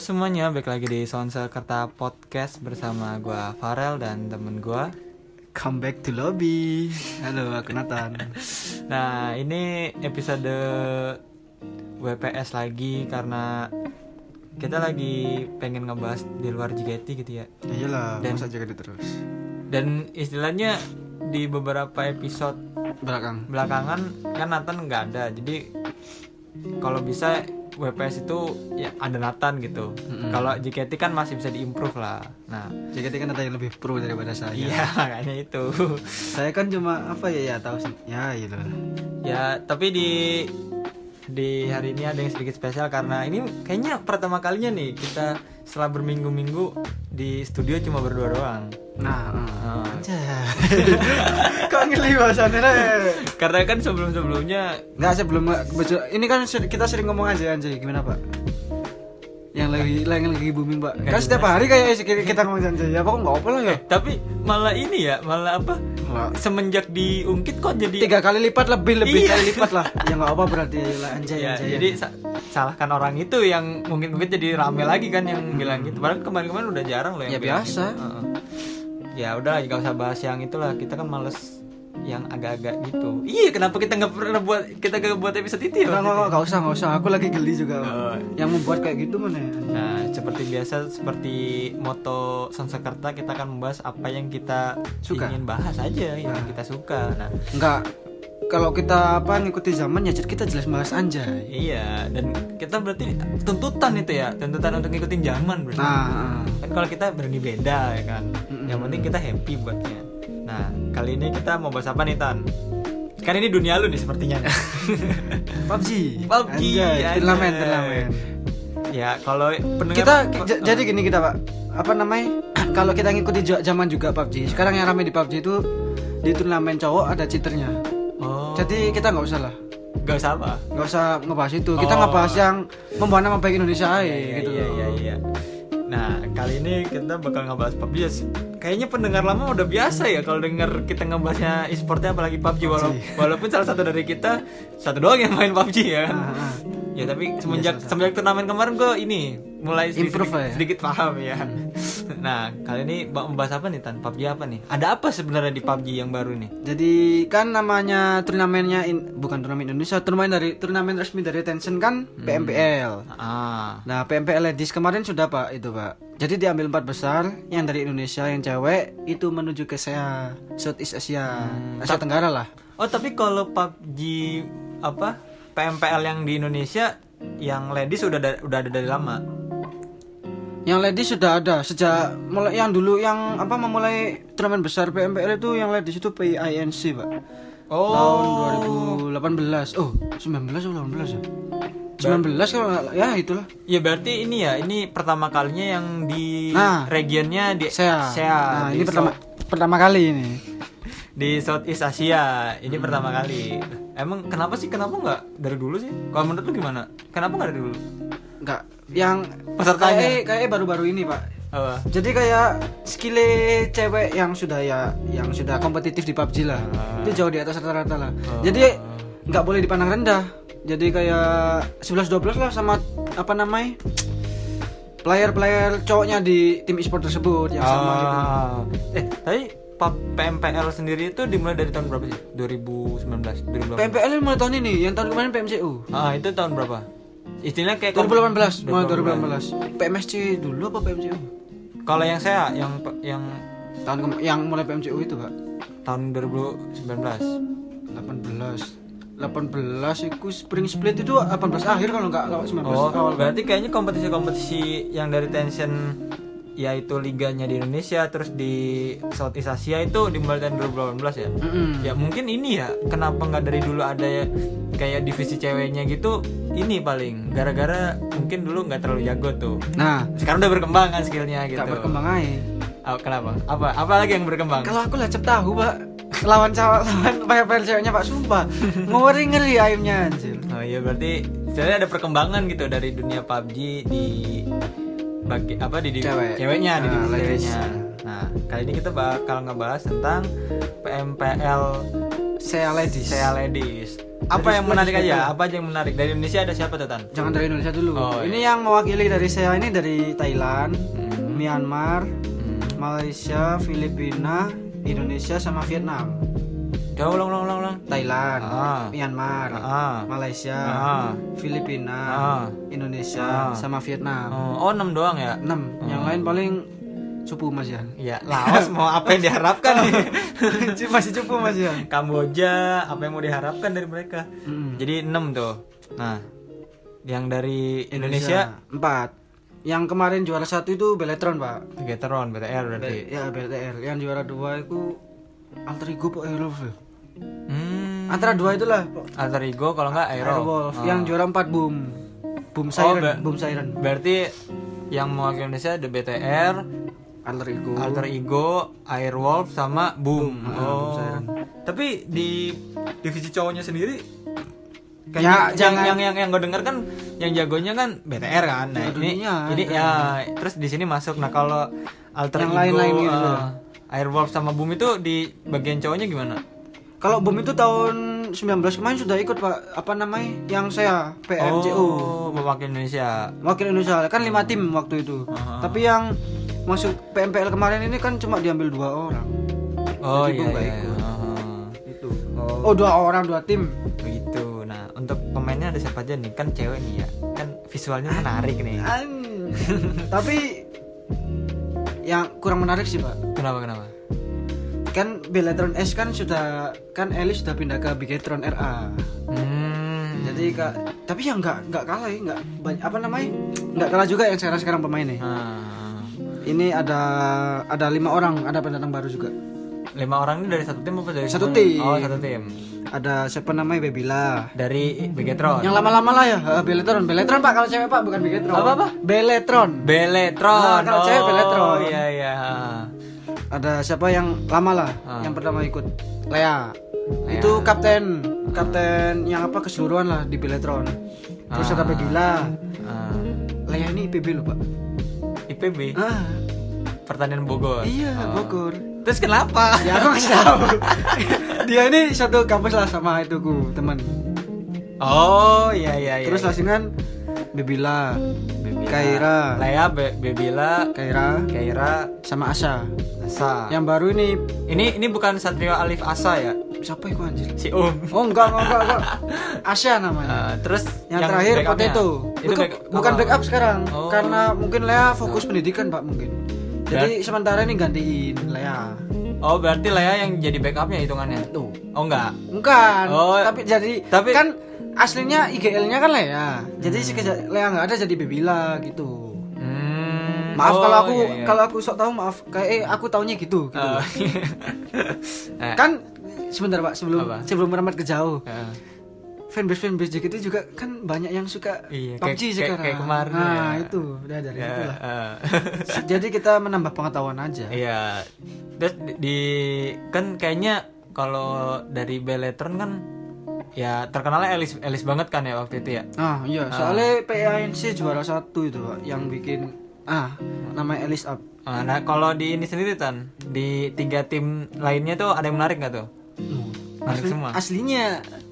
Halo semuanya, balik lagi di Sonsekerta Podcast bersama gua Farel dan temen gua. Come back to lobby. Halo, aku Nathan. Nah, ini episode WPS lagi karena kita lagi pengen ngebahas di luar JKT gitu ya. Ya iyalah, Dan- masa jaga dia terus. Dan istilahnya di beberapa episode Belakang. belakangan kan Nathan nggak ada, jadi kalau bisa WPS itu ya ada Nathan gitu. Mm-mm. Kalau JKT kan masih bisa diimprove lah. Nah, JKT kan ada yang lebih pro daripada saya. iya makanya itu. Saya kan cuma apa ya ya tahu sih. Ya lah. Ya, tapi di di hari ini ada yang sedikit spesial karena ini kayaknya pertama kalinya nih kita setelah berminggu-minggu di studio cuma berdua doang. Nah, Ah. aja. Kok ngeli bahasannya Re? Karena kan sebelum-sebelumnya Enggak sebelum ini kan kita sering ngomong aja anjay gimana Pak? Yang lagi yang lagi booming Pak. Nggak Kan setiap hari kayak kita- ngomong anjay. Ya pokoknya enggak apa lah ya. tapi malah ini ya, malah apa? Semenjak diungkit kok jadi tiga kali lipat lebih lebih Iya. kali lipat lah ya nggak apa berarti lah anjay ya, anjay jadi sa- salahkan orang itu yang mungkin mungkin jadi rame lagi kan yang bilang gitu. Padahal kemarin-kemarin udah jarang loh yang Ya, biasa. gitu. Ya udah nggak usah bahas yang itulah. Kita kan males yang agak-agak gitu. Iya, kenapa kita nggak pernah buat kita nggak buat episode itu ya? nggak nggak nggak usah nggak usah aku lagi geli juga Oh. yang membuat kayak gitu mana ya? Nah, seperti biasa seperti moto Sansekerta kita akan membahas apa yang kita Suka. ingin bahas aja yang Nah. kita suka. Nah, nggak kalau kita apa ngikuti zaman ya kita jelas bahas anjay iya dan kita berarti tuntutan itu ya, tuntutan untuk ngikutin zaman berarti. nah Kan kalau kita berani beda ya kan. Mm-mm. Yang penting kita happy buatnya. Nah, kali ini kita mau bahas apa nih, Tan? Kan ini dunia lu nih sepertinya. PUBG PUBG, turnamen turnamen. Ya, kalau pendengar kita jadi gini kita pak. Apa namanya? Kalau kita ngikuti zaman juga PUBG sekarang yang ramai di PUBG itu di turnamen cowok ada cheaternya. Oh, jadi kita nggak usah lah. Gak usah apa? nggak usah ngebahas itu. Kita Oh. ngebahas yang membawa nama baik Indonesia aja Iya, gitu iya, iya, iya. Nah, kali ini kita bakal ngebahas PUBG. Ya. Kayaknya pendengar lama udah biasa ya kalau denger kita ngebahasnya e-sportnya apalagi PUBG walau- walaupun salah satu dari kita satu doang yang main PUBG ya kan. Ah, ah. Ya tapi semenjak semenjak turnamen kemarin gue ini mulai sedikit, Improve sedikit, ya? sedikit paham ya. Nah, kali ini ba- membahas apa nih Tan? PUBG apa nih? Ada apa sebenarnya di PUBG yang baru nih? Jadi kan namanya turnamennya in- bukan turnamen Indonesia, turnamen dari turnamen resmi dari Tencent kan PMPL. Ah, Nah, PMPL Ladies kemarin sudah Pak itu Pak. Jadi diambil empat besar, yang dari Indonesia yang cewek itu menuju ke SEA, Southeast Asia, Asia Tenggara lah. Oh tapi kalau PUBG apa PMPL yang di Indonesia yang ladies udah da- udah ada dari lama. Yang ladies sudah ada sejak mulai yang dulu yang apa memulai turnamen besar PMPL itu yang ladies itu PINC Pak. Oh. Tahun 2018. Oh, 19 atau 18 ya? 19 kalau nggak- ya itulah. Ya berarti ini ya ini pertama kalinya yang di Nah. regionnya di SEA. SEA, Nah, di ini pertama South- pertama kali ini. di Southeast Asia. Ini Hmm. pertama kali. Emang kenapa sih kenapa nggak dari dulu sih? Kalau menurut lu gimana? Kenapa nggak dari dulu? Enggak, yang Pesertanya? kayak kayak baru-baru ini, Pak. Apa? Jadi kayak skill cewek yang sudah ya yang sudah kompetitif di PUBG lah. Ah. Itu jauh di atas rata-rata lah. Oh. Jadi nggak boleh dipandang rendah. Jadi kayak 11 12 lah sama apa namanya? Player-player cowoknya di tim e-sport tersebut yang sama gitu. Ah. Eh, tapi PMPL sendiri itu dimulai dari tahun berapa sih? 2019, 2018. PMPL mulai tahun ini, yang tahun kemarin PMCU. Ah, itu tahun berapa? Istilahnya kayak 2018, mulai 2018. PMSC dulu apa PMCU? Kalau yang saya yang yang Tahun yang mulai PMCU itu, Pak. tahun 2019. 18 18 itu spring split itu 18 akhir kalau nggak lewat 19 Oh, awal berarti kayaknya kompetisi-kompetisi yang dari Tencent yaitu liganya di Indonesia terus di Southeast Asia itu dimulai tahun 2018 ya. Mm-mm. Ya mungkin ini ya kenapa nggak dari dulu ada ya kayak divisi ceweknya gitu ini paling gara-gara mungkin dulu nggak terlalu jago tuh. nah Sekarang udah berkembang kan skillnya gitu. nggak berkembang aja Ah, kenapa? Apa? Apa lagi yang berkembang? kalau aku lecep tahu pak lawan cowok lawan player ceweknya pak sumpah ngeri ngeri aimnya anjir Oh iya berarti sebenarnya ada perkembangan gitu dari dunia PUBG di bagi apa di, Cewek. ceweknya di Nah, ceweknya. Nah, kali ini kita bakal ngebahas tentang PMPL saya ladies Sea Ladies. apa Dari yang menarik aja? Apa aja yang menarik dari Indonesia ada siapa tuh Tan? Jangan dari Indonesia dulu. Oh, ini iya. yang mewakili dari saya ini dari Thailand, Hmm. Myanmar, Hmm. Malaysia, Filipina, Indonesia sama Vietnam. Coba ulang ulang ulang. Thailand, Ah. Myanmar, Ah. Malaysia, Ah. Filipina, Ah. Indonesia Ah. sama Vietnam. Oh, oh 6 doang ya? 6. Yang lain paling cupu Mas Yan. Iya, Laos mau apa yang diharapkan nih? Masih cupu Mas Yan. Kamboja, apa yang mau diharapkan dari mereka? Mm. Jadi 6 tuh. Nah, yang dari Indonesia, 4. Yang kemarin juara satu itu Beletron, Pak. Veteran, BTR berarti. Be- ya BLTR. Yang juara dua itu Alter Ego Pak. Hmm. Antara dua itulah. Alter Ego kalau nggak Aero. Aerowolf. Oh. Yang juara 4 Boom. Boom Oh, Siren, ba- Boom Siren. Berarti yang mewakili Indonesia ada BTR, Alter Ego. Alter Ego, Airwolf sama Boom. Boom, ah, Oh. Boom Siren. Tapi di divisi cowoknya sendiri Ya, Kayaknya yang, jangan- yang yang yang gue denger kan yang jagonya kan BTR kan. Nah, ini dunia, ini kan. ya terus di sini masuk. Nah, kalau Alter Yang Ego lain-lain gitu. eh, Airwolf sama Boom itu di bagian cowoknya gimana? Kalau Boom itu tahun 19 kemarin sudah ikut Pak. Apa namanya? Yang saya PMCO. Oh, mewakili Indonesia. Wakil Indonesia kan lima tim waktu itu. Ah. Tapi yang masuk PMPL kemarin ini kan cuma diambil dua orang. Oh Jadi iya. Iya. ikut. Ah. Itu. Oh, Oh dua orang dua tim. begitu. Nah, untuk pemainnya ada siapa aja nih? Kan cewek nih ya. Kan visualnya menarik nih. An- Tapi yang kurang menarik sih pak. Kenapa kenapa? Kan Beletron S kan sudah kan Elis sudah pindah ke Bigetron RA. Hmm. Jadi kak, tapi yang nggak nggak kalah ya nggak banyak apa namanya nggak kalah juga yang sekarang sekarang pemainnya. Ah. Ini ada ada lima orang ada pendatang baru juga. lima orang ini dari satu tim apa dari Satu tim. Oh, satu tim. Ada siapa namanya Bebila. Dari Begetron. Yang lama-lama lah ya, eh, Beletron. Beletron Pak kalau cewek Pak bukan Bigetron. Apa, apa? Beletron. Beletron. Ah, kalau cewek Beletron. Oh, iya iya. Ada siapa yang lama lah, Ah. yang pertama ikut Lea. Lea. Itu kapten, kapten yang apa keseluruhan lah di Beletron. Terus ada Ah. Bebila. Ah. Lea ini IPB loh Pak. IPB Ah, Pertanian Bogor. iya Oh. Bogor. Terus kenapa? Ya aku ngasih tahu. Dia ini satu kampus lah sama itu ku teman. Oh, iya iya iya. Terus langsungan Bebila, Bebila. Kaira. Lea, Be Bebila, Kaira, Kaira, sama Asa. Asa. Yang baru ini Ini ini bukan Satrio Alif Asa ya? siapa itu anjir? Si Om. Oh enggak enggak enggak, enggak. Asya namanya. Ah, terus yang, terakhir backupnya? Potato. Itu Bukan, back- bukan oh. backup sekarang Oh. karena mungkin Lea fokus pendidikan Pak mungkin. Jadi sementara ini gantiin Lea. Oh, berarti Lea yang jadi backupnya hitungannya. Tuh. Oh enggak. Bukan. Oh, tapi jadi tapi- kan aslinya IGL-nya kan Lea. Jadi si keja- Lea nggak ada jadi Bebila gitu. Maaf Oh, kalau aku iya, iya. kalau aku sok tahu maaf kayak eh, aku taunya gitu. gitu. Oh, iya. Eh, Kan sebentar Pak sebelum Apa? sebelum meramat ke jauh. eh. fanbase fanbase JKT juga kan banyak yang suka Iya, PUBG kayak- sekarang. kayak kemarin Nah, ya. itu udah dari itulah. eh. Jadi kita menambah pengetahuan aja. Iya. Terus di, di- kan kayaknya kalau dari Beletron kan ya terkenalnya Elis Elis banget kan ya waktu itu ya. Ah, iya, soalnya PANC juara satu itu, Pak, yang bikin ah, namanya Alice Up. Ah, Nah, kalau di ini sendiri tan di tiga tim lainnya tuh ada yang menarik nggak tuh? Menarik Asli- semua. Aslinya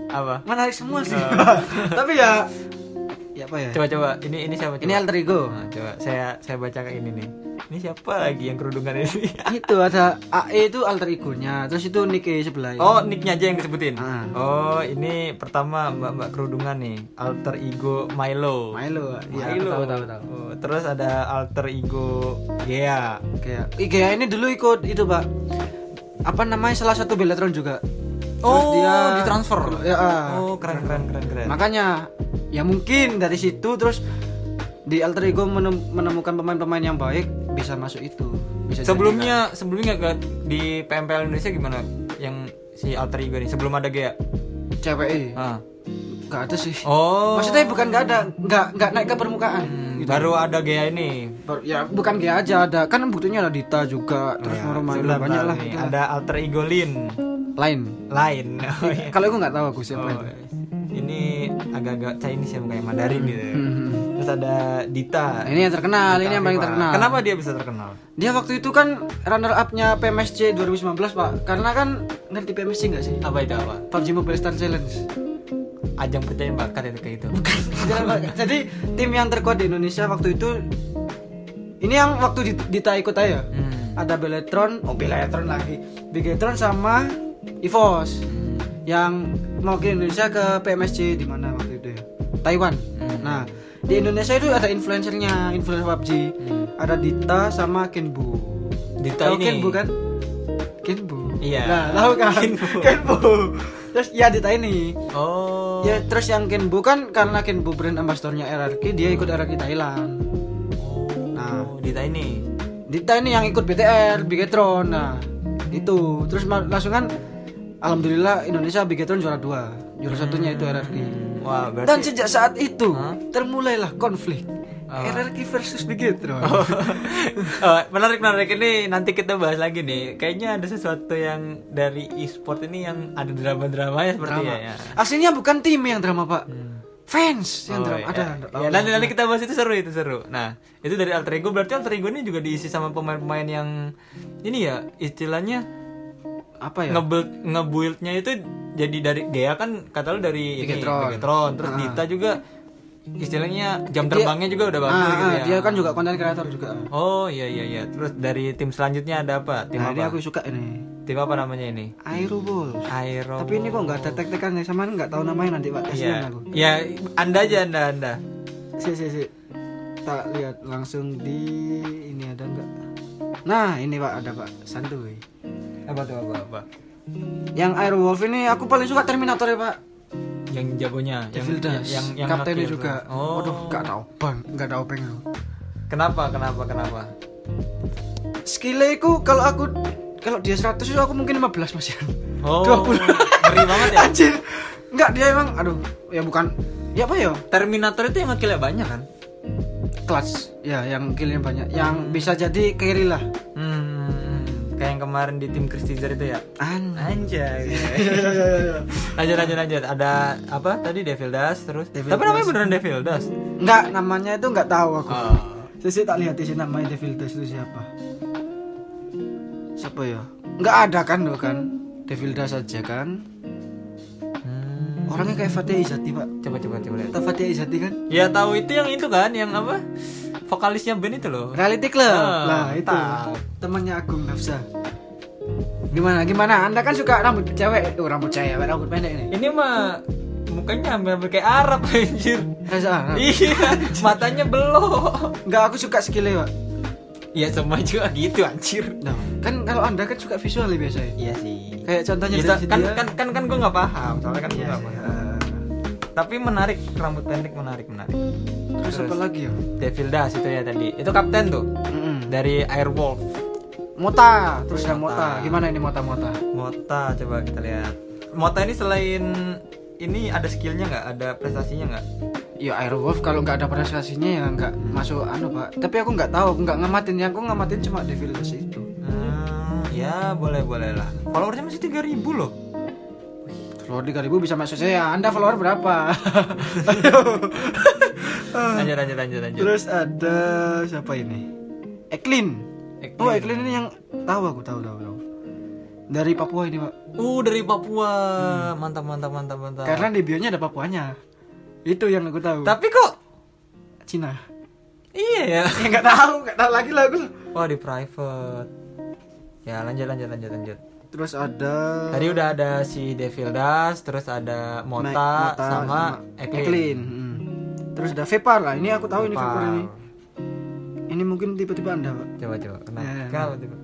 Apa? menarik semua sih. Tapi ya ya apa ya? Coba coba ini ini siapa? Coba? Ini alter ego. Nah, coba saya saya baca ke ini nih. Ini siapa lagi yang kerudungan ini? itu ada AE itu alter egonya, terus itu Nike sebelah. Oh, nicknya aja yang disebutin. Ah. Oh, ini pertama mbak-mbak kerudungan nih, alter ego Milo. Milo. Iya, Milo. tahu tahu tahu. Oh, terus ada alter ego Gea. Kayak IGA ini dulu ikut itu, Pak. Apa namanya salah satu Beletron juga. Terus Oh, ditransfer. Ya, ah. Oh, keren keren keren keren. Makanya ya mungkin dari situ terus di alter ego menem- menemukan pemain-pemain yang baik bisa masuk itu. Bisa sebelumnya sebelumnya gak di PMPL Indonesia gimana? Yang si alter ego nih sebelum ada Gea. jadikan CWE. Ah. Gak ada sih. Oh. Maksudnya bukan gak ada, nggak nggak naik ke permukaan. Hmm, gitu. baru ada Gea ini. Baru- ya bukan dia aja ada kan buktinya ada Dita juga terus Ya, Moro banyak bentar lah. Ada alter ego Lin lain lain. Oh, iya. kalau aku nggak tahu aku siapa Oh, itu ini agak-agak Chinese ya kayak Mandarin gitu. ya. Hmm. Terus ada Dita. Ini yang terkenal ini yang paling terkenal Kenapa dia bisa terkenal? dia waktu itu kan runner upnya PMSC 2019 pak karena kan ngerti PMSC nggak sih Apa itu apa? PUBG Mobile Star Challenge ajang pencarian bakat itu kayak gitu. Pak. Jadi tim yang terkuat di Indonesia waktu itu ini yang waktu di, Dita ikut aja. Hmm. Ada Beletron, oh Beletron lagi. Bigetron sama Evos yang mau ke Indonesia ke PMSC di mana waktu itu ya? Taiwan. Hmm. Nah, di Indonesia itu ada influencernya, influencer PUBG. Ada Dita sama Kenbu. Dita Tahu ini. Kenbu kan? Kenbu. Iya. Nah, tahu kan? Kenbu. Kenbu. Terus ya Dita ini. Oh. Ya terus yang Kenbu kan karena Kenbu brand ambassadornya RRQ dia ikut RRQ Thailand. Nah, Dita ini. Dita ini yang ikut BTR, Bigetron. Nah, itu. Terus langsung kan alhamdulillah Indonesia Bigetron juara dua. Juara satunya itu RRQ. Wah, berarti Dan sejak saat itu Hah? termulailah konflik. Oh. RRQ versus Bigetron. Oh, menarik menarik ini nanti kita bahas lagi nih. Kayaknya ada sesuatu yang dari e-sport ini yang ada drama-dramanya seperti Drama. ya. ya. Aslinya bukan tim yang drama, Pak. Fans yang Oh, drama. iya. Ada, tahu. Ya, nanti nanti kita bahas itu seru itu seru. Nah, itu dari alter ego berarti alter ego ini juga diisi sama pemain-pemain yang ini ya istilahnya apa ya? ngebuild ngebuildnya itu jadi dari Gea kan kata lu dari ini Bigetron. Bigetron. terus Ah. Dita juga istilahnya jam Dia- terbangnya juga udah bagus Ah, gitu ya. Dia kan juga konten kreator juga. Oh iya iya iya. Terus dari tim selanjutnya ada apa? Tim Nah, ini apa? aku suka ini. Tim apa namanya ini? Aeroball. Aero. Tapi ini kok nggak ada tek-tekan ya sama nggak tahu namanya nanti Pak. Kasihan Iya. aku. Ya, Anda aja Anda Anda. Si si si. Tak lihat langsung di ini ada nggak? Nah, ini Pak ada Pak. Santuy. Apa tuh apa apa? Yang Aerowolf ini aku paling suka Terminator ya Pak. Yang jagonya, yang Devil Dash. yang yang kaptennya juga. Oh. Waduh, nggak tahu bang, nggak tahu pengen. Kenapa? Kenapa? Kenapa? Skillnya aku kalau aku kalau dia 100 itu aku mungkin 15 masih. Oh, 20. ngeri banget ya. Anjir. Enggak dia emang aduh, ya bukan ya apa ya? Terminator itu yang ngekillnya banyak kan? Clutch. Ya, yang killnya banyak. Yang bisa jadi carry lah. Hmm, kayak yang kemarin di tim Chris Teaser itu ya. An. Anjay. lanjut lanjut lanjut. Ada apa tadi Devil Dash terus. Devil Tapi namanya beneran Devil Dash. Enggak, namanya itu enggak tahu aku. Oh. Sisi tak lihat sini namanya Devil Dash itu siapa. Siapa ya? Enggak ada kan lo kan? Devil Dash aja kan? Orangnya kayak Fatih Izati, Pak. Coba coba coba lihat. Tahu Fatih Izati kan? Ya tahu itu yang itu kan, yang apa? Vokalisnya band itu loh. Reality Club. Ah, lah, itu. tahu. Temannya Agung Nafsa. Gimana? Gimana? Anda kan suka rambut cewek? Oh, rambut cewek, rambut pendek ini. Ini mah mukanya hampir kayak Arab anjir. Reza Arab. iya, matanya belok. Enggak, aku suka skillnya, Pak. Iya semua juga gitu anjir. Nah, kan kalau Anda kan suka visual ya biasanya. Iya sih. Kayak contohnya Iya, dari kan, dia- kan kan kan gue nggak paham soalnya kan gue nggak paham. Ah. Tapi menarik rambut pendek menarik menarik. Terus apa lagi ya? Devil Dash itu ya tadi. Itu kapten tuh Mm-mm. dari Airwolf. Mota, terus yang Mota. Mota. Gimana ini Mota-Mota? Mota coba kita lihat. Mota ini selain ini ada skillnya nggak? Ada prestasinya nggak? Ya Airwolf kalau nggak ada prestasinya ya nggak masuk anu pak. Tapi aku nggak tahu, aku nggak ngamatin. Yang aku ngamatin cuma Devil Dash itu. Hmm, ya boleh boleh lah. Followersnya masih 3000 loh. Follower 3000 bisa masuk saya. Anda follower berapa? Lanjut lanjut lanjut lanjut. Terus ada siapa ini? Eklin. Eklin. Oh Eklin ini yang tahu aku tahu tahu tahu. Dari Papua ini pak. Uh dari Papua. Mantap mantap mantap mantap. Karena di bionya ada Papuanya. Itu yang aku tahu. Tapi kok Cina. iya ya. Ya nggak tahu, nggak tahu lagi lah aku. Wah di private. Ya lanjut lanjut lanjut lanjut. Terus ada Tadi udah ada si Devil Dash, terus ada Mota, Ma- sama, Eklin. Eklin. Hmm. Terus ada Vepar lah. Ini aku tahu ini Vepar Vepar. ini. Ini mungkin tiba-tiba anda pak. Coba coba. Kenapa? Ya, ya, Kenapa tiba?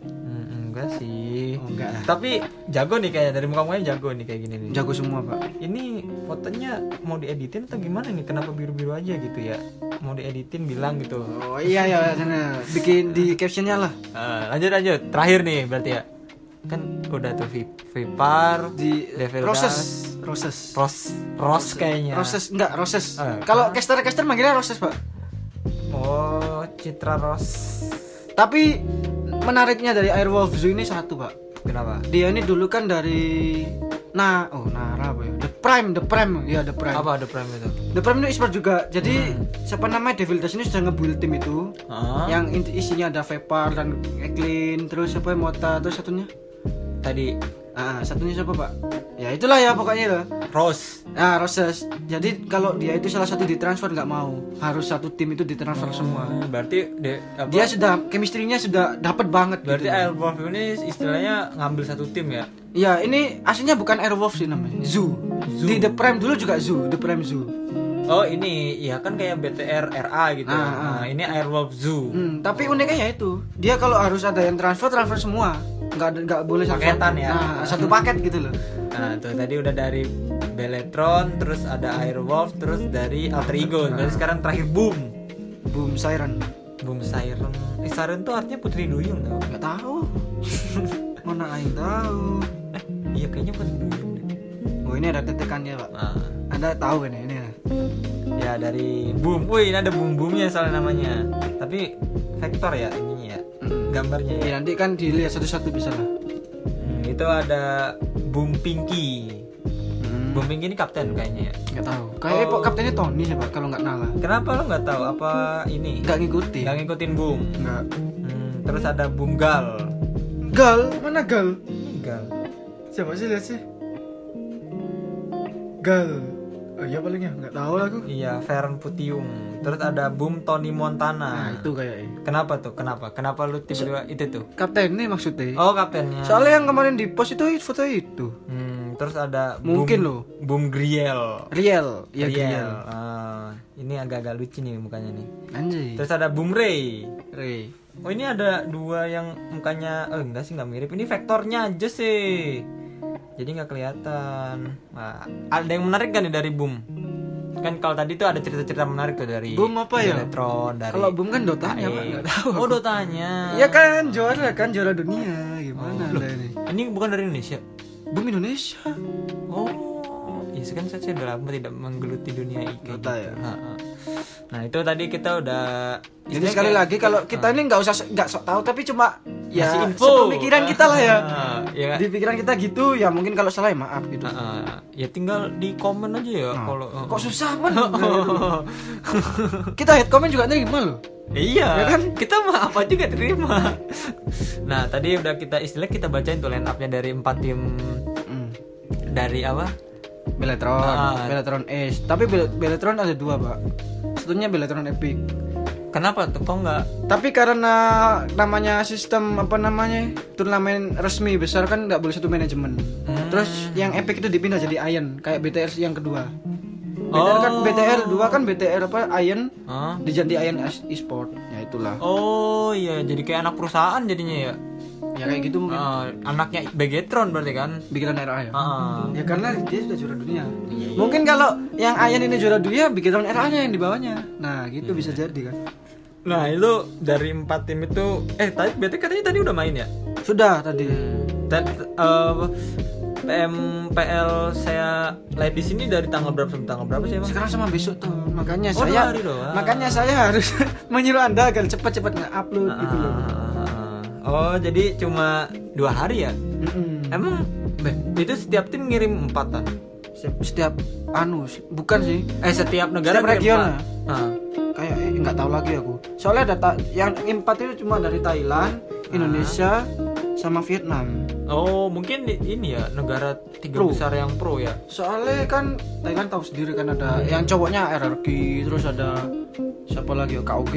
Hmm, enggak sih. Oh, enggak lah. Tapi jago nih kayaknya dari muka mukanya jago nih kayak gini nih. Jago semua pak. Ini fotonya mau dieditin atau gimana nih? Kenapa biru-biru aja gitu ya? Mau dieditin bilang gitu. Oh iya ya sana bikin di captionnya lah. Eh, lanjut lanjut. Terakhir nih berarti ya. Kan udah tuh Vi- Vipar, Di Devil Roses. Ros Ros kayaknya. Roses enggak Roses. Eh, Kalau caster caster manggilnya Roses pak. Oh, Citra Ros. Tapi menariknya dari Airwolf Zoo ini satu pak. Kenapa? Dia ini dulu kan dari nah oh Nara apa ya? The Prime, The Prime ya The Prime. Apa ada prime itu? The Prime itu e-sport juga. Jadi siapa namanya Devil Dash ini sudah nge-build tim itu. Ah, Yang isinya ada Vepar dan Eklin, terus siapa yang Mota, terus satunya tadi Ah, satunya siapa pak? Ya itulah ya pokoknya lah. Rose. Nah, Roses. Jadi kalau dia itu salah satu ditransfer nggak mau, harus satu tim itu ditransfer semua. Hmm, berarti de, apa, Dia sudah chemistry-nya sudah dapat banget. berarti gitu. Airwolf ini istilahnya ngambil satu tim ya. Iya, ini aslinya bukan Airwolf sih namanya. Zoo. Di The Prime dulu juga Zoo, The Prime Zoo. Oh ini ya kan kayak BTR RA gitu. Ah, Nah, ini Airwolf Zoo. Hmm, tapi uniknya ya itu, dia kalau harus ada yang transfer transfer semua, nggak nggak boleh satu Paketan ya. Nah, satu paket gitu loh. Nah, tuh tadi udah dari Beletron, terus ada Airwolf, terus dari Alter Ego. Berarti sekarang terakhir Boom. Boom Siren. Boom Siren. Eh, Siren tuh artinya Putri Duyung tau. Nggak tahu. Mana aing tahu. Eh, iya kayaknya Putri Duyung deh. Oh ini ada tetekannya pak. Nah, Anda tahu kan ini? ya dari Boom. Wih, ini ada Boom Boomnya soalnya namanya. Tapi vektor ya ininya ya. Gambarnya ya. Ya nanti kan dilihat satu-satu bisa lah. Hmm, itu ada Boom Pinky. Hmm. Boom Pinky ini kapten kayaknya ya. Nggak tahu. Kayaknya Oh. kaptennya Tony sih pak kalau nggak nalah. Kenapa lo nggak tahu apa ini? Nggak ngikutin. Nggak ngikutin Boom. Nggak. Hmm, terus ada Boom Gal. Gal mana Gal? Gal. Siapa sih lihat sih? Gal. Oh iya paling ya nggak tahu lah aku. Iya, Feren Putiung. Terus ada Boom Tony Nah Montana. itu kayaknya. Kenapa tuh? Kenapa? Kenapa lu tiba-tiba itu tuh? Kapten nih maksudnya. Oh, kaptennya. Soalnya yang kemarin di post itu foto itu. Hmm, terus ada Mungkin Boom, loh. Boom Griel. Real, ya Griel. Griel. Ah, ini agak-agak lucu nih mukanya nih. Anjay. Terus ada Boom Ray. Ray. Oh, ini ada dua yang mukanya eh enggak sih nggak mirip. Ini vektornya aja sih. Jadi nggak kelihatan. Nah, ada yang menarik kan nih dari Boom? Kan kalau tadi tuh ada cerita-cerita menarik tuh dari Boom apa ya? Electron, dari Kalau Boom kan Dotanya, Pak. Tahu. Oh, Dotanya. Iya kan juara kan juara dunia gimana Anda ini? Ini bukan dari Indonesia. Boom Indonesia. Oh, iya kan saya sudah lama tidak menggeluti dunia kayak Dota gitu. ya? Ha, ha. Nah itu tadi kita udah. Jadi sekali kayak- lagi kalau kita ini nggak usah nggak sok tahu tapi cuma ya Ngasih info. sepemikiran kita lah ya. Ah, ya. Di pikiran kita gitu ya mungkin kalau salah ya maaf gitu. Ha. ya tinggal di komen aja ya Nah, kalau. kok susah man? kita head comment juga nerima loh. Iya, Ya kan? kita mah apa juga terima. Nah tadi udah kita istilah kita bacain tuh line upnya dari empat tim Hmm. dari apa? Beletron, Ah. Beletron Ace. Tapi Bel- Beletron ada dua pak. Satunya Beletron Epic. Kenapa tuh kok nggak? Tapi karena namanya sistem apa namanya turnamen resmi besar kan nggak boleh satu manajemen. Hmm. Terus yang Epic itu dipindah jadi Iron kayak BTR yang kedua. BTR kan Oh. BTR dua kan BTR apa Iron Hah? dijadi Iron Es- e-sport. Ya itulah. Oh iya, jadi kayak anak perusahaan jadinya ya. Ya kayak gitu mungkin Ah, anaknya Begetron berarti kan? bikinan RA ya. Ah. Ya karena dia sudah juara dunia. Iya, iya. Mungkin kalau yang Iron ini juara dunia bikinan RA-nya yang di bawahnya. Nah, gitu bisa jadi kan. Nah itu dari empat tim itu, eh tadi berarti katanya tadi udah main ya? Sudah tadi. Dan eh, PMPL saya live di sini dari tanggal berapa sampai tanggal berapa sih emang? Sekarang sama besok tuh. Makanya Oh, saya makanya saya harus menyuruh Anda agar cepat-cepat nge-upload gitu loh. Ah, oh jadi cuma dua hari ya? Mm-mm. Emang Beh, itu setiap tim ngirim empatan? Setiap, setiap anu bukan sih. Eh setiap negara Setiap region empat? ya? Ah. Kayak eh, nggak tahu lagi aku. Soalnya data yang empat itu cuma dari Thailand, Indonesia, sama Vietnam. Oh mungkin di- ini ya negara tiga Pro. besar yang pro ya? Soalnya kan Thailand tahu sendiri kan ada yang cowoknya RRQ, terus ada siapa lagi ya KOG,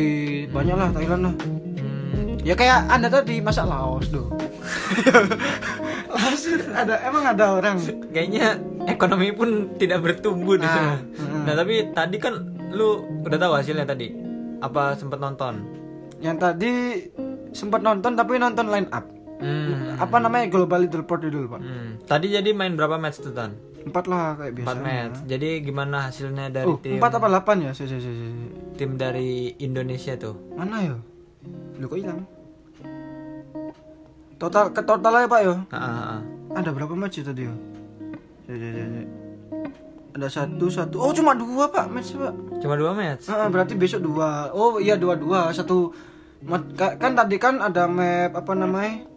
banyak lah Thailand lah. Hmm, Ya kayak anda tadi masa Laos tuh. Laos ada emang ada orang. kayaknya ekonomi pun tidak bertumbuh di Ah, sana. mm. Nah tapi tadi kan lu udah tahu hasilnya tadi? Apa sempet nonton? Yang tadi sempat nonton tapi nonton line up. Hmm. Apa namanya global leaderboard dulu pak? Hmm. Tadi jadi main berapa match tuh Tan? Empat lah kayak biasa. Empat match. Jadi gimana hasilnya dari Oh, tim empat apa delapan ya? Si, si, si, si. tim dari Indonesia tuh? Mana ya? Lu kok hilang? Total ke total aja pak yo. Ah. Ada berapa match tadi yo? Ada satu satu. Oh cuma dua pak match pak. Cuma dua match. Ah, berarti besok dua. Oh iya dua dua. Satu kan tadi kan ada map apa namanya?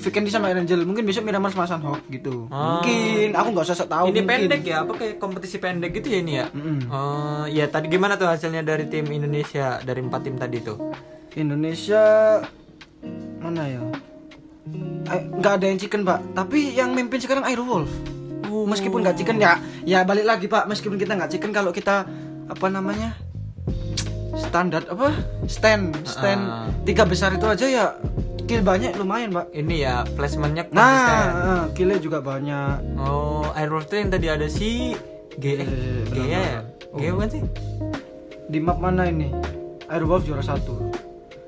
Vikendi sama Angel. Mungkin besok Miramar sama Sunhawk gitu. Oh. Mungkin aku nggak usah tahu. ini mungkin. pendek ya? Apa kayak kompetisi pendek gitu ya ini ya? Mm-mm. Oh, ya tadi gimana tuh hasilnya dari tim Indonesia dari empat tim tadi tuh? Indonesia mana ya? Eh, nggak ada yang chicken pak. Tapi yang mimpin sekarang Airwolf meskipun nggak chicken ya ya balik lagi pak. Meskipun kita nggak chicken kalau kita apa namanya standar apa? Stand stand Ah. tiga besar itu aja ya kill banyak lumayan pak. Ini ya placementnya konsisten. nah eh, killnya juga banyak. Oh, Airwolf itu yang tadi ada si G Eh, G belum, ya? G bukan sih? di map mana ini? Airwolf juara satu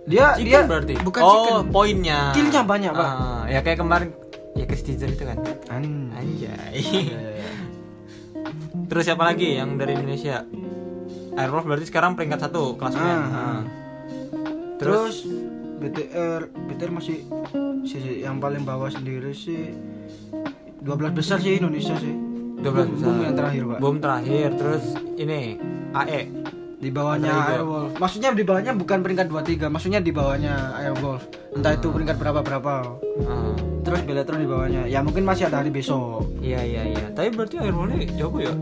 dia Chicken dia berarti. bukan oh, chicken poinnya. Killnya banyak, Pak. Ah, ya kayak kemarin ya ke Stitcher itu kan. An- Anjay. Ya. Terus siapa lagi yang dari Indonesia? Airwolf berarti sekarang peringkat satu kelas main. Ah, Ah. ah. Terus BTR BTR masih sih yang paling bawah sendiri sih 12 besar sih Indonesia sih 12 Boom- besar. boom yang terakhir pak Boom terakhir. Terus ini AE. Di bawahnya. Airwolf maksudnya di bawahnya bukan peringkat 23 maksudnya di bawahnya Airwolf entah itu peringkat berapa berapa Ah. terus Beletron di bawahnya ya mungkin masih ada hari besok Iya iya iya. Tapi berarti Airwolf ini jago ya.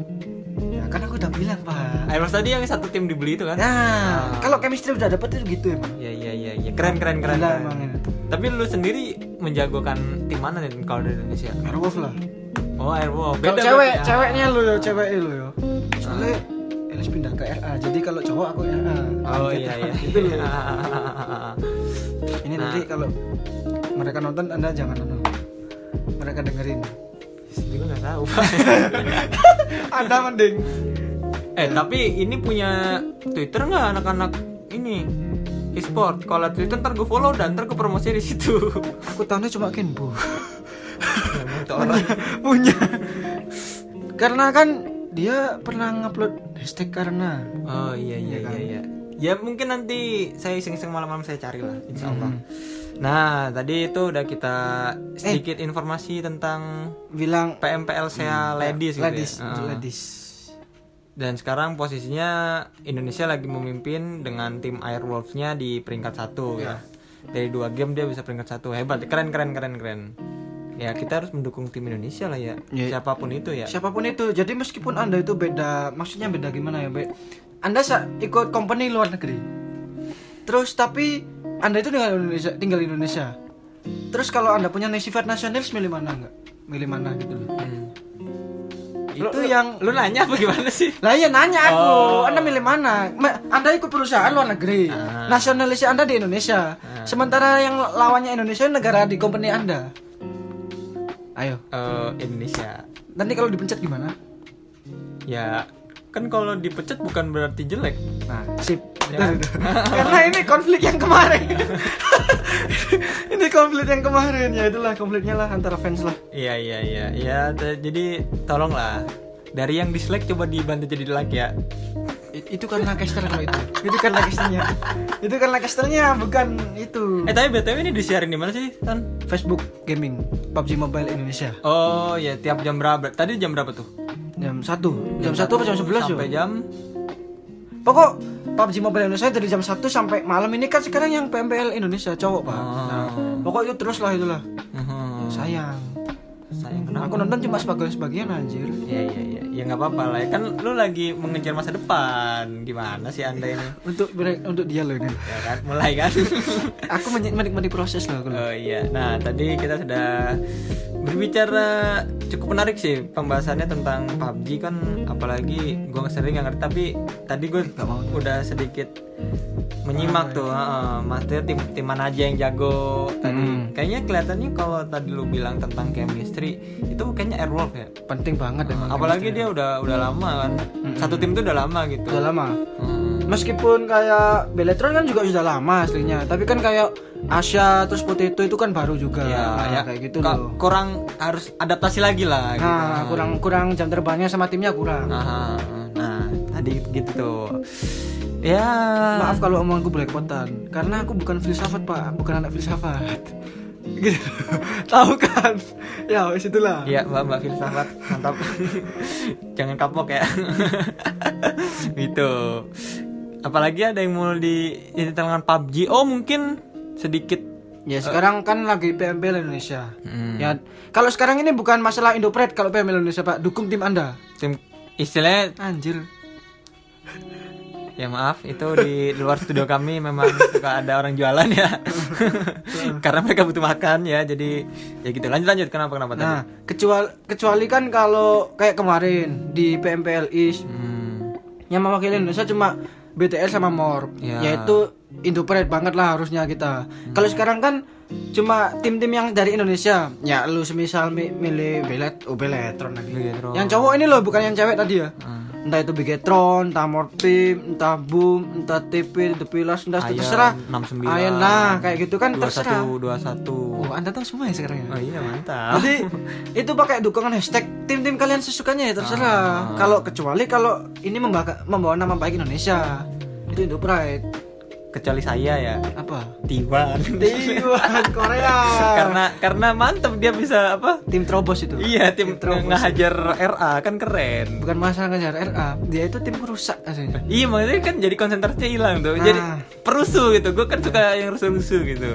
ya kan aku udah bilang pak Airwolf tadi yang satu tim dibeli itu kan? nah kalau chemistry udah dapet itu gitu emang Iya iya iya iya. Keren keren keren. Gila keren. emang ini. Tapi lu sendiri menjagokan tim mana nih kalau dari Indonesia? Airwolf lah Oh Airwolf. Kalau Beda cewek, ya? ceweknya lo yo, cewek lo yo. Soalnya Elis pindah ke RA. Jadi kalau cowok aku RA. Oh Gitu. iya iya. Itu loh. Ini Nah. nanti kalau mereka nonton Anda jangan nonton. Mereka dengerin. Gue nggak tahu. Anda mending. eh tapi ini punya Twitter nggak anak-anak ini e-sport? Kalau Twitter ntar gue follow dan ntar gue promosi di situ. Aku tahunya cuma Kenbo. Punya. Karena kan dia pernah ngupload hashtag karena. Oh iya iya iya iya. Ya mungkin nanti saya iseng-iseng malam-malam saya cari lah, insya Allah. Nah tadi itu udah kita sedikit informasi tentang Bilang PMPL saya ladies gitu ladies, ya. Ah. ladies. Dan sekarang posisinya Indonesia lagi memimpin dengan tim Airwolves-nya di peringkat satu ya. Dari dua game dia bisa peringkat satu hebat, keren keren keren keren. Ya kita harus mendukung tim Indonesia lah ya, Ya. siapa pun itu ya. siapa pun itu jadi meskipun anda itu beda maksudnya beda gimana ya Be? anda ikut company luar negeri terus tapi anda itu tinggal di Indonesia tinggal di Indonesia terus kalau anda punya sifat nasionalis milih mana enggak milih mana gitu loh Hmm. itu yang Lu nanya apa gimana sih? lah ya nanya aku Oh. anda milih mana Ma- anda ikut perusahaan luar negeri Ah. nasionalis anda di Indonesia sementara yang lawannya Indonesia negara di company anda ayo Eh, Indonesia. nanti kalau dipencet gimana Ya kan kalau dipecat bukan berarti jelek. Nah, sip. Ya. Karena ini konflik yang kemarin. ini konflik yang kemarin ya itulah konfliknya lah antara fans lah. Iya iya iya. Ya jadi tolonglah dari yang dislike coba dibantu jadi like ya. Itu karena caster kalau itu. Itu karena casternya. itu karena casternya bukan itu. Eh tapi btw ini disiarin di mana sih Tan? Facebook Gaming PUBG Mobile Indonesia Oh ya tiap jam berapa? Tadi jam berapa tuh? jam 1 jam 1 apa jam 11 Sampai jam Pokok PUBG Mobile Indonesia dari jam 1 sampai malam ini kan sekarang yang PMPL Indonesia cowok pak. Oh. Nah, pokok itu terus lah itulah. Mhm. Sayang. Sayang kenapa? Aku nonton cuma sebagian sebagian anjir. Iya iya iya. Ya nggak apa-apa lah. ya. Kan lu lagi mengejar masa depan. Gimana sih anda ini? Untuk untuk dia loh ini. Ya kan mulai kan? aku men- menikmati proses loh aku. Oh iya. Nah, tadi kita sudah berbicara cukup menarik sih pembahasannya tentang PUBG kan apalagi gua sering nggak ngerti tapi tadi gue udah sedikit menyimak tuh heeh. maksudnya tim tim mana aja yang jago tadi kayaknya kelihatannya kalau tadi lu bilang tentang chemistry itu kayaknya Airwolf ya Penting banget emang. apalagi dia udah udah lama kan satu tim tuh udah lama gitu Udah lama. Hmm. Meskipun kayak Beletron kan juga sudah lama aslinya, tapi kan kayak Asia terus Potato itu kan baru juga. ya, Nah, ya kayak gitu loh. kurang harus adaptasi lagi lah gitu. Nah, kurang kurang jam terbangnya sama timnya kurang. Aha, nah tadi gitu tuh ya Maaf kalau omonganku belepotan, karena aku bukan filsafat pak, bukan anak filsafat. Gitu. Tahu kan? Ya, wis itulah. Iya mbak mbak filsafat mantap jangan kapok ya gitu apalagi ada yang mau di ini tentang PUBG oh mungkin sedikit Ya sekarang kan lagi PMPL Indonesia. Hmm. Ya kalau sekarang ini bukan masalah Indopret kalau PMPL Indonesia Pak, dukung tim Anda. tim istilahnya Anjir. Ya maaf, itu di luar studio kami memang suka ada orang jualan ya. Karena mereka butuh makan ya. Jadi ya gitu. Lanjut lanjut kenapa kenapa tadi? Nah, kecuali kecuali kan kalau kayak kemarin di PMPLI Hmm. yang mewakili Indonesia cuma BTL sama MOR, Ya. yaitu Indopride banget lah harusnya kita. Kalau sekarang kan cuma tim-tim yang dari Indonesia. Ya lu semisal mi- milih Belet, oh Beletron lagi. Begetron. Yang cowok ini loh, bukan yang cewek tadi ya. Hmm. Entah itu Bigetron, entah Morpim, entah Boom, entah TP, The Pilas, entah Ayan, terserah. 69. Ayan, nah kayak gitu kan terserah. 21 21. Oh, anda tahu semua ya sekarang ya? Oh iya mantap. Jadi itu pakai dukungan hashtag tim-tim kalian sesukanya ya terserah. Kalau kecuali kalau ini membawa, membawa nama baik Indonesia. Itu Indo Pride. Kecuali saya ya. Apa? Tiwan. Tiwan Korea. karena karena mantep dia bisa apa? tim Trobos itu. Iya, tim Trobos. ngehajar RA kan keren. Bukan masalah ngejar RA, dia itu tim perusak aslinya. Iya makanya kan jadi konsentrasinya hilang tuh. Jadi Nah. perusuh gitu. Gue kan suka yang rusuh-rusuh gitu.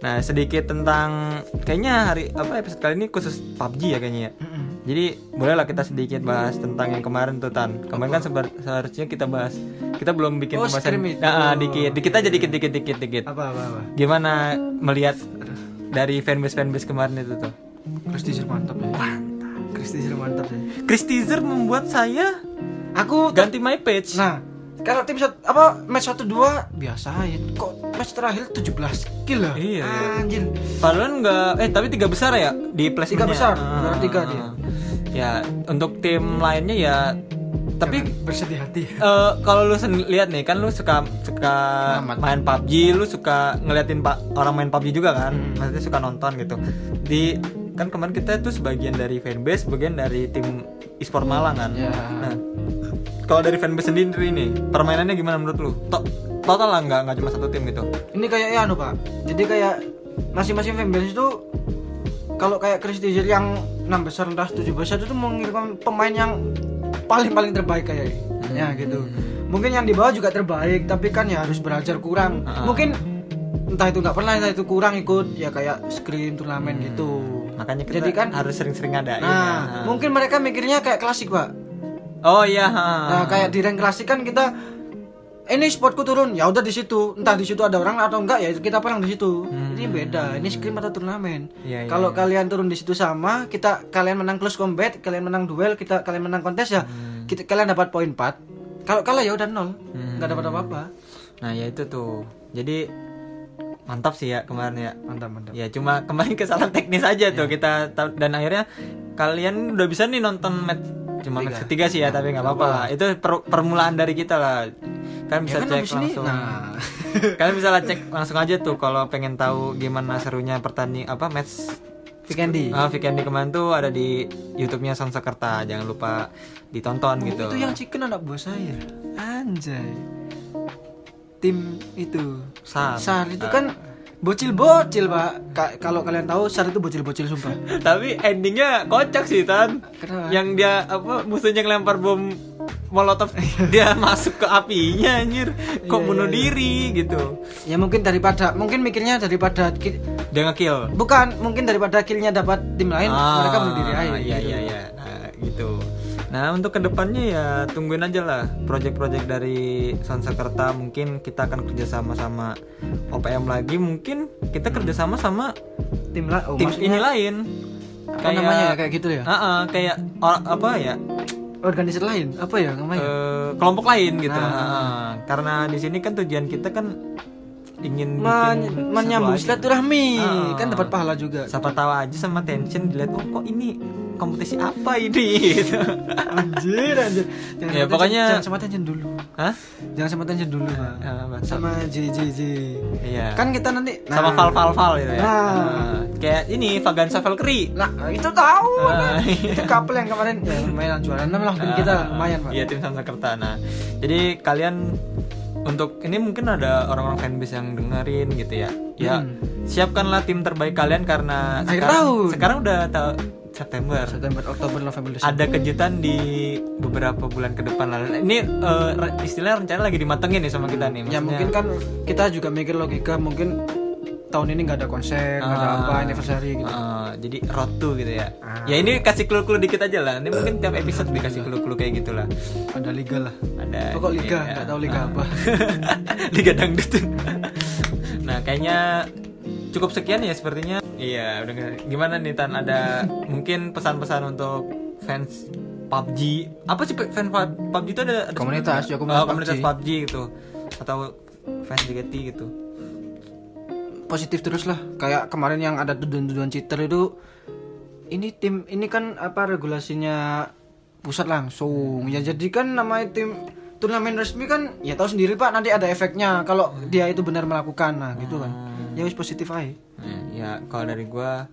Nah sedikit tentang kayaknya hari apa episode kali ini khusus PUBG ya kayaknya. ya. Mm-mm. Jadi bolehlah kita sedikit bahas tentang yang kemarin tuh Tan. Kemarin kan sebar- seharusnya kita bahas. Kita belum bikin Oh, pembahasan. Nah, ah, dikit. Dikit aja dikit dikit dikit dikit. Apa apa apa. Gimana melihat dari fanbase fanbase kemarin itu tuh? Chris Teaser mantap ya. Chris Teaser mantap ya. Chris Teaser membuat saya Aku ganti my page. Nah, kalau tim sat- apa match 1 2 biasa ya. Kok match terakhir 17 kill lah. Iya. Anjir. Padahal nggak eh tapi tiga besar ya di Tiga placementnya. besar, Ah, tiga ah, dia. ah. Ya untuk tim lainnya ya tapi bersedih hati. eh, kalau lu lihat nih kan lu suka suka Amat. main PUBG, lu suka ngeliatin pak orang main PUBG juga kan, Hmm. maksudnya suka nonton gitu. Di kan kemarin kita tuh sebagian dari fanbase, sebagian dari tim e-sport Malang kan. Ya. Nah, kalau dari fanbase sendiri nih, permainannya gimana menurut lu? To- total lah nggak nggak cuma satu tim gitu. Ini kayak ya anu Pak. Jadi kayak masing-masing fanbase itu kalau kayak Chris Teaser yang 6 besar entah 7 besar itu mengirimkan pemain yang paling-paling terbaik kayak ya gitu. Mungkin yang di bawah juga terbaik, tapi kan ya harus belajar kurang. Ah. Mungkin entah itu nggak pernah entah itu kurang ikut ya kayak screen turnamen gitu. Makanya kita Jadi kan harus sering-sering ada. Nah, mungkin mereka mikirnya kayak klasik, Pak. Oh iya. ha. Nah, kayak di rank klasik kan kita ini spotku turun, ya udah di situ. Entah di situ ada orang atau enggak ya kita perang di situ. Ini beda. Ini scrim atau turnamen. Hmm. Iya, iya, Kalau iya. kalian turun di situ sama, kita kalian menang close combat, kalian menang duel, kita kalian menang kontes ya. Hmm. Kita kalian dapat poin 4. Kalau kalah ya udah nol. Enggak dapat apa-apa. Nah ya itu tuh. Jadi mantap sih ya kemarin ya. Mantap, mantap. Ya cuma kemarin kesalahan teknis aja tuh kita ta- dan akhirnya kalian udah bisa nih nonton match cuma match ketiga sih ya tapi nggak apa-apa lah. Itu per- permulaan dari kita lah. Kalian bisa Ya kan cek langsung. nah. Kalian bisa lah cek langsung aja tuh kalau pengen tahu gimana serunya pertanding apa match Vikendi. Ah, Vikendi kemarin tuh ada di YouTube-nya Sonsakerta. Jangan lupa ditonton gitu. Oh, Itu yang chicken anak buah saya. Anjay. Tim itu. Sar. Sar itu kan bocil-bocil, Pak. Ka- kalau kalian tahu Sar itu bocil-bocil sumpah. Tapi endingnya kocak sih Tan. Kenapa? Yang dia apa musuhnya ngelempar bom molotov dia masuk ke apinya anjir. Kok Iya, bunuh iya, diri gitu. Ya mungkin daripada mungkin mikirnya daripada Dia ngekill. bukan mungkin daripada killnya dapat tim lain mereka bunuh diri aja. Iya gitu. iya iya. Nah, gitu. Nah, untuk ke depannya ya tungguin aja lah project-project dari Sonsakerta mungkin kita akan kerjasama sama OPM lagi mungkin kita kerjasama sama Tim lah oh, tim ini lain apa namanya ya kayak gitu ya? Ah, ah, kayak or- apa ya Organisasi lain. Apa ya namanya? eh, kelompok lain gitu Nah. Ah, ah. karena di sini kan tujuan kita kan ingin Men- bikin menyambung silaturahmi Ah. kan dapat pahala juga. siapa tahu aja sama tension dilihat oh kok ini kompetisi apa ini anjir anjir. Jangan Ya, sama pokoknya- jangan sama tension dulu. Hah? Jangan sama tension dulu. Ah, apa? Sama JJJ. Iya. Kan kita nanti sama Val Val Val gitu ya. Nah. Ah, kayak ini Vagansa Valkyrie. Nah, itu tahu. Ah, kan? itu couple yang kemarin ya lumayan juara enam lah tim kita lumayan, Pak. Iya tim Sansekerta. Nah, jadi kalian untuk ini mungkin ada orang-orang fanbase yang dengerin gitu ya. Ya, Hmm. siapkanlah tim terbaik kalian karena Akhir sekarang, tahun. sekarang udah ta- September. September, Oktober, November, Desember. Ada kejutan di beberapa bulan ke depan lah. Ini eh, re- istilahnya rencana lagi dimatengin nih sama kita nih. Ya Maksudnya- mungkin kan kita juga mikir logika mungkin tahun ini nggak ada konser nggak ada Ah. apa anniversary gitu Ah, jadi road to gitu ya. Ah. Ya ini kasih clue-clue dikit aja lah. Ini mungkin tiap episode dikasih clue-clue kayak gitulah. ada liga lah Ada pokok liga nggak tahu liga Ah. apa liga dangdut. nah, kayaknya cukup sekian ya sepertinya. Iya, udah gimana nih Tan ada mungkin pesan-pesan untuk fans PUBG. Apa sih fan pa- PUBG itu ada, ada Komunitas, ya, komunitas Oh, komunitas PUBG. PUBG gitu. Atau fans JKT gitu. Positif terus lah. Kayak kemarin yang ada tuduhan-tuduhan cheater itu ini tim ini kan apa regulasinya pusat langsung. Ya jadi kan namanya tim turnamen resmi kan ya tahu sendiri pak nanti ada efeknya kalau dia itu benar melakukan. Nah gitu kan. Ya wis positif aja. Nah, ya kalau dari gua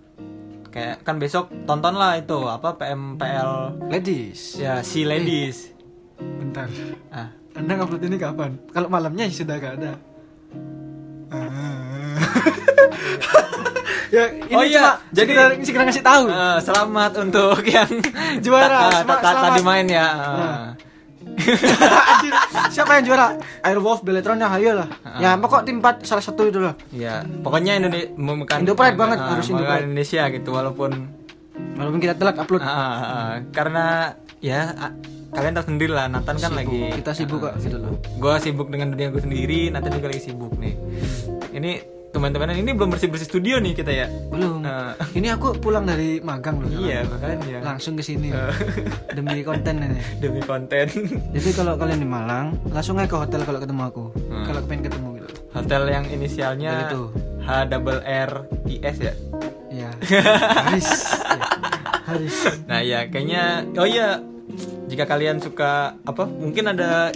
kayak kan besok tonton lah itu apa PMPL ladies. Ya si ladies. bentar. Ah, anda ngupload ini kapan? Kalau malamnya ya sudah gak ada. Ah. ya ini Oh iya, cuma jadi- sekedar, ngasih tahu ah, selamat untuk yang Juara, ta- ta- ta- tadi main ya. Nah. Anjir, siapa yang juara? Airwolf, Beletron ya ayo lah. Ya pokok tim 4 salah satu itu lah. Ya, pokoknya Indonesia memekan Indo Pride banget, ah, harus Indo Pride. Indonesia gitu walaupun Walaupun kita telat upload. ah, ah, ah, karena ya ah, kalian tahu sendiri lah Nathan kan Sibuk, lagi kita sibuk kok gitu loh. gue sibuk dengan dunia gue sendiri Nathan juga lagi sibuk nih ini teman-teman ini belum bersih bersih studio nih kita ya Belum. Ah. Ini aku pulang dari magang loh. iya makanya Langsung ke sini. Eh. Demi konten ini. demi konten Jadi kalau kalian di Malang, langsung aja ke hotel kalau ketemu aku. Hmm. Kalau pengen ketemu gitu. hotel yang inisialnya Dan itu. H double R I S ya Iya. Haris. Ya. Haris. nah ya kayaknya oh iya jika kalian suka apa mungkin ada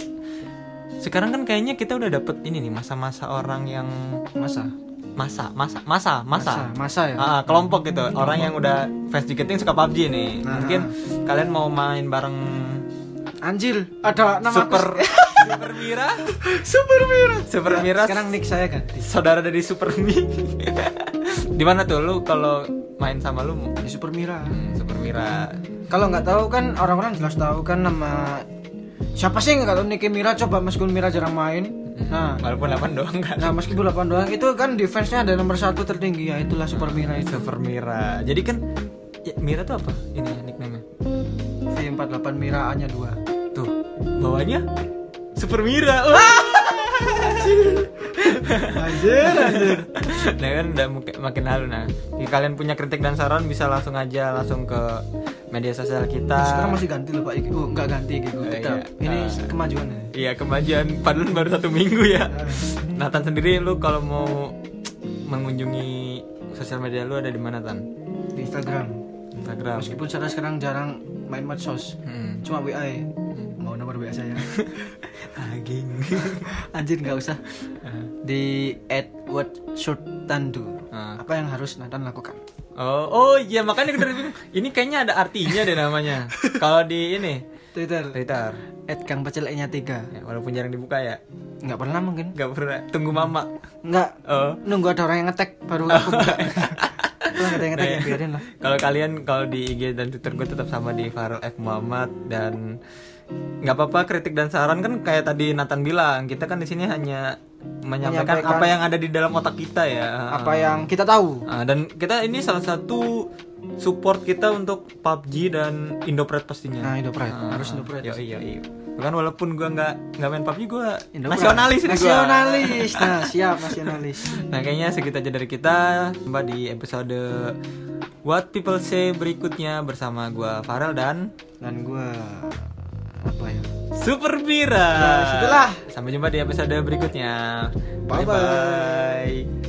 sekarang kan kayaknya kita udah dapet ini nih masa-masa orang yang Masa? Masa masa masa masa, Masa ya. Ah, kelompok gitu orang yang udah JKT yang suka PUBG nih Nah. mungkin kalian mau main bareng Anjir, ada nama Super Super Mira Super Mira. Super Mira Sekarang nick saya ganti. saudara dari Super Mi di mana tuh lu kalau main sama lu Di Super Mira. hmm, Super Mira Kalau nggak tahu kan orang-orang jelas tahu kan nama siapa sih nggak tahu Nicky Mira coba meskipun Mira jarang main. Nah, walaupun 8 doang kan nah meskipun 8 doang itu kan defense-nya ada nomor satu tertinggi ya itulah Super Mira itu. Super Mira jadi kan ya, Mira tuh apa ini nickname-nya V48 Mira A-nya 2. tuh bawahnya Super Mira Wah! Anjir, anjir. nah kan udah makin halu nah Jika kalian punya kritik dan saran bisa langsung aja langsung ke media sosial kita Sekarang masih ganti loh Pak Iki. Oh, enggak ganti gitu. Tetap. iya. Ini Ah. kemajuan ya. Iya kemajuan padahal baru satu minggu ya. Nathan sendiri lu kalau mau mengunjungi sosial media lu ada di mana Tan? Di Instagram. Instagram. Meskipun saya sekarang jarang main medsos. Hmm. Cuma WA ya. Nomor WA saya. Aging. Anjir nggak usah. Di @whatshortandu. Ah. Apa yang harus Nathan lakukan? Oh, oh iya makanya gue bingung. Ini kayaknya ada artinya deh namanya. Kalau di ini Twitter. Twitter. Kang Pecel nya 3 Ya, walaupun jarang dibuka ya. Nggak pernah mungkin. Gak pernah. Tunggu mama. Nggak. Oh. Nunggu ada orang yang ngetek baru aku buka. Ngetek ya. Kalau kalian kalau di IG dan Twitter gue tetap sama di Farel F Muhammad dan nggak apa-apa kritik dan saran kan kayak tadi Nathan bilang kita kan di sini hanya menyampaikan, Menyampaikan- apa yang ada di dalam otak kita ya. Apa yang kita tahu? Ah, dan kita ini salah satu support kita untuk PUBG dan Indo Pride pastinya. Nah, Indo Pride. Ah, Harus Indo Pride. Iya iya iya. Bahkan walaupun gua nggak nggak main PUBG Indo nasionalis nih gua. Nasionalis. Nah, siap nasionalis. Nah kayaknya segitu aja dari kita Jumpa di episode What People Say berikutnya Bersama gua Farel dan Dan gua apa ya Super Mira. Nah, setelah sampai jumpa di episode berikutnya. Bye bye. bye, -bye.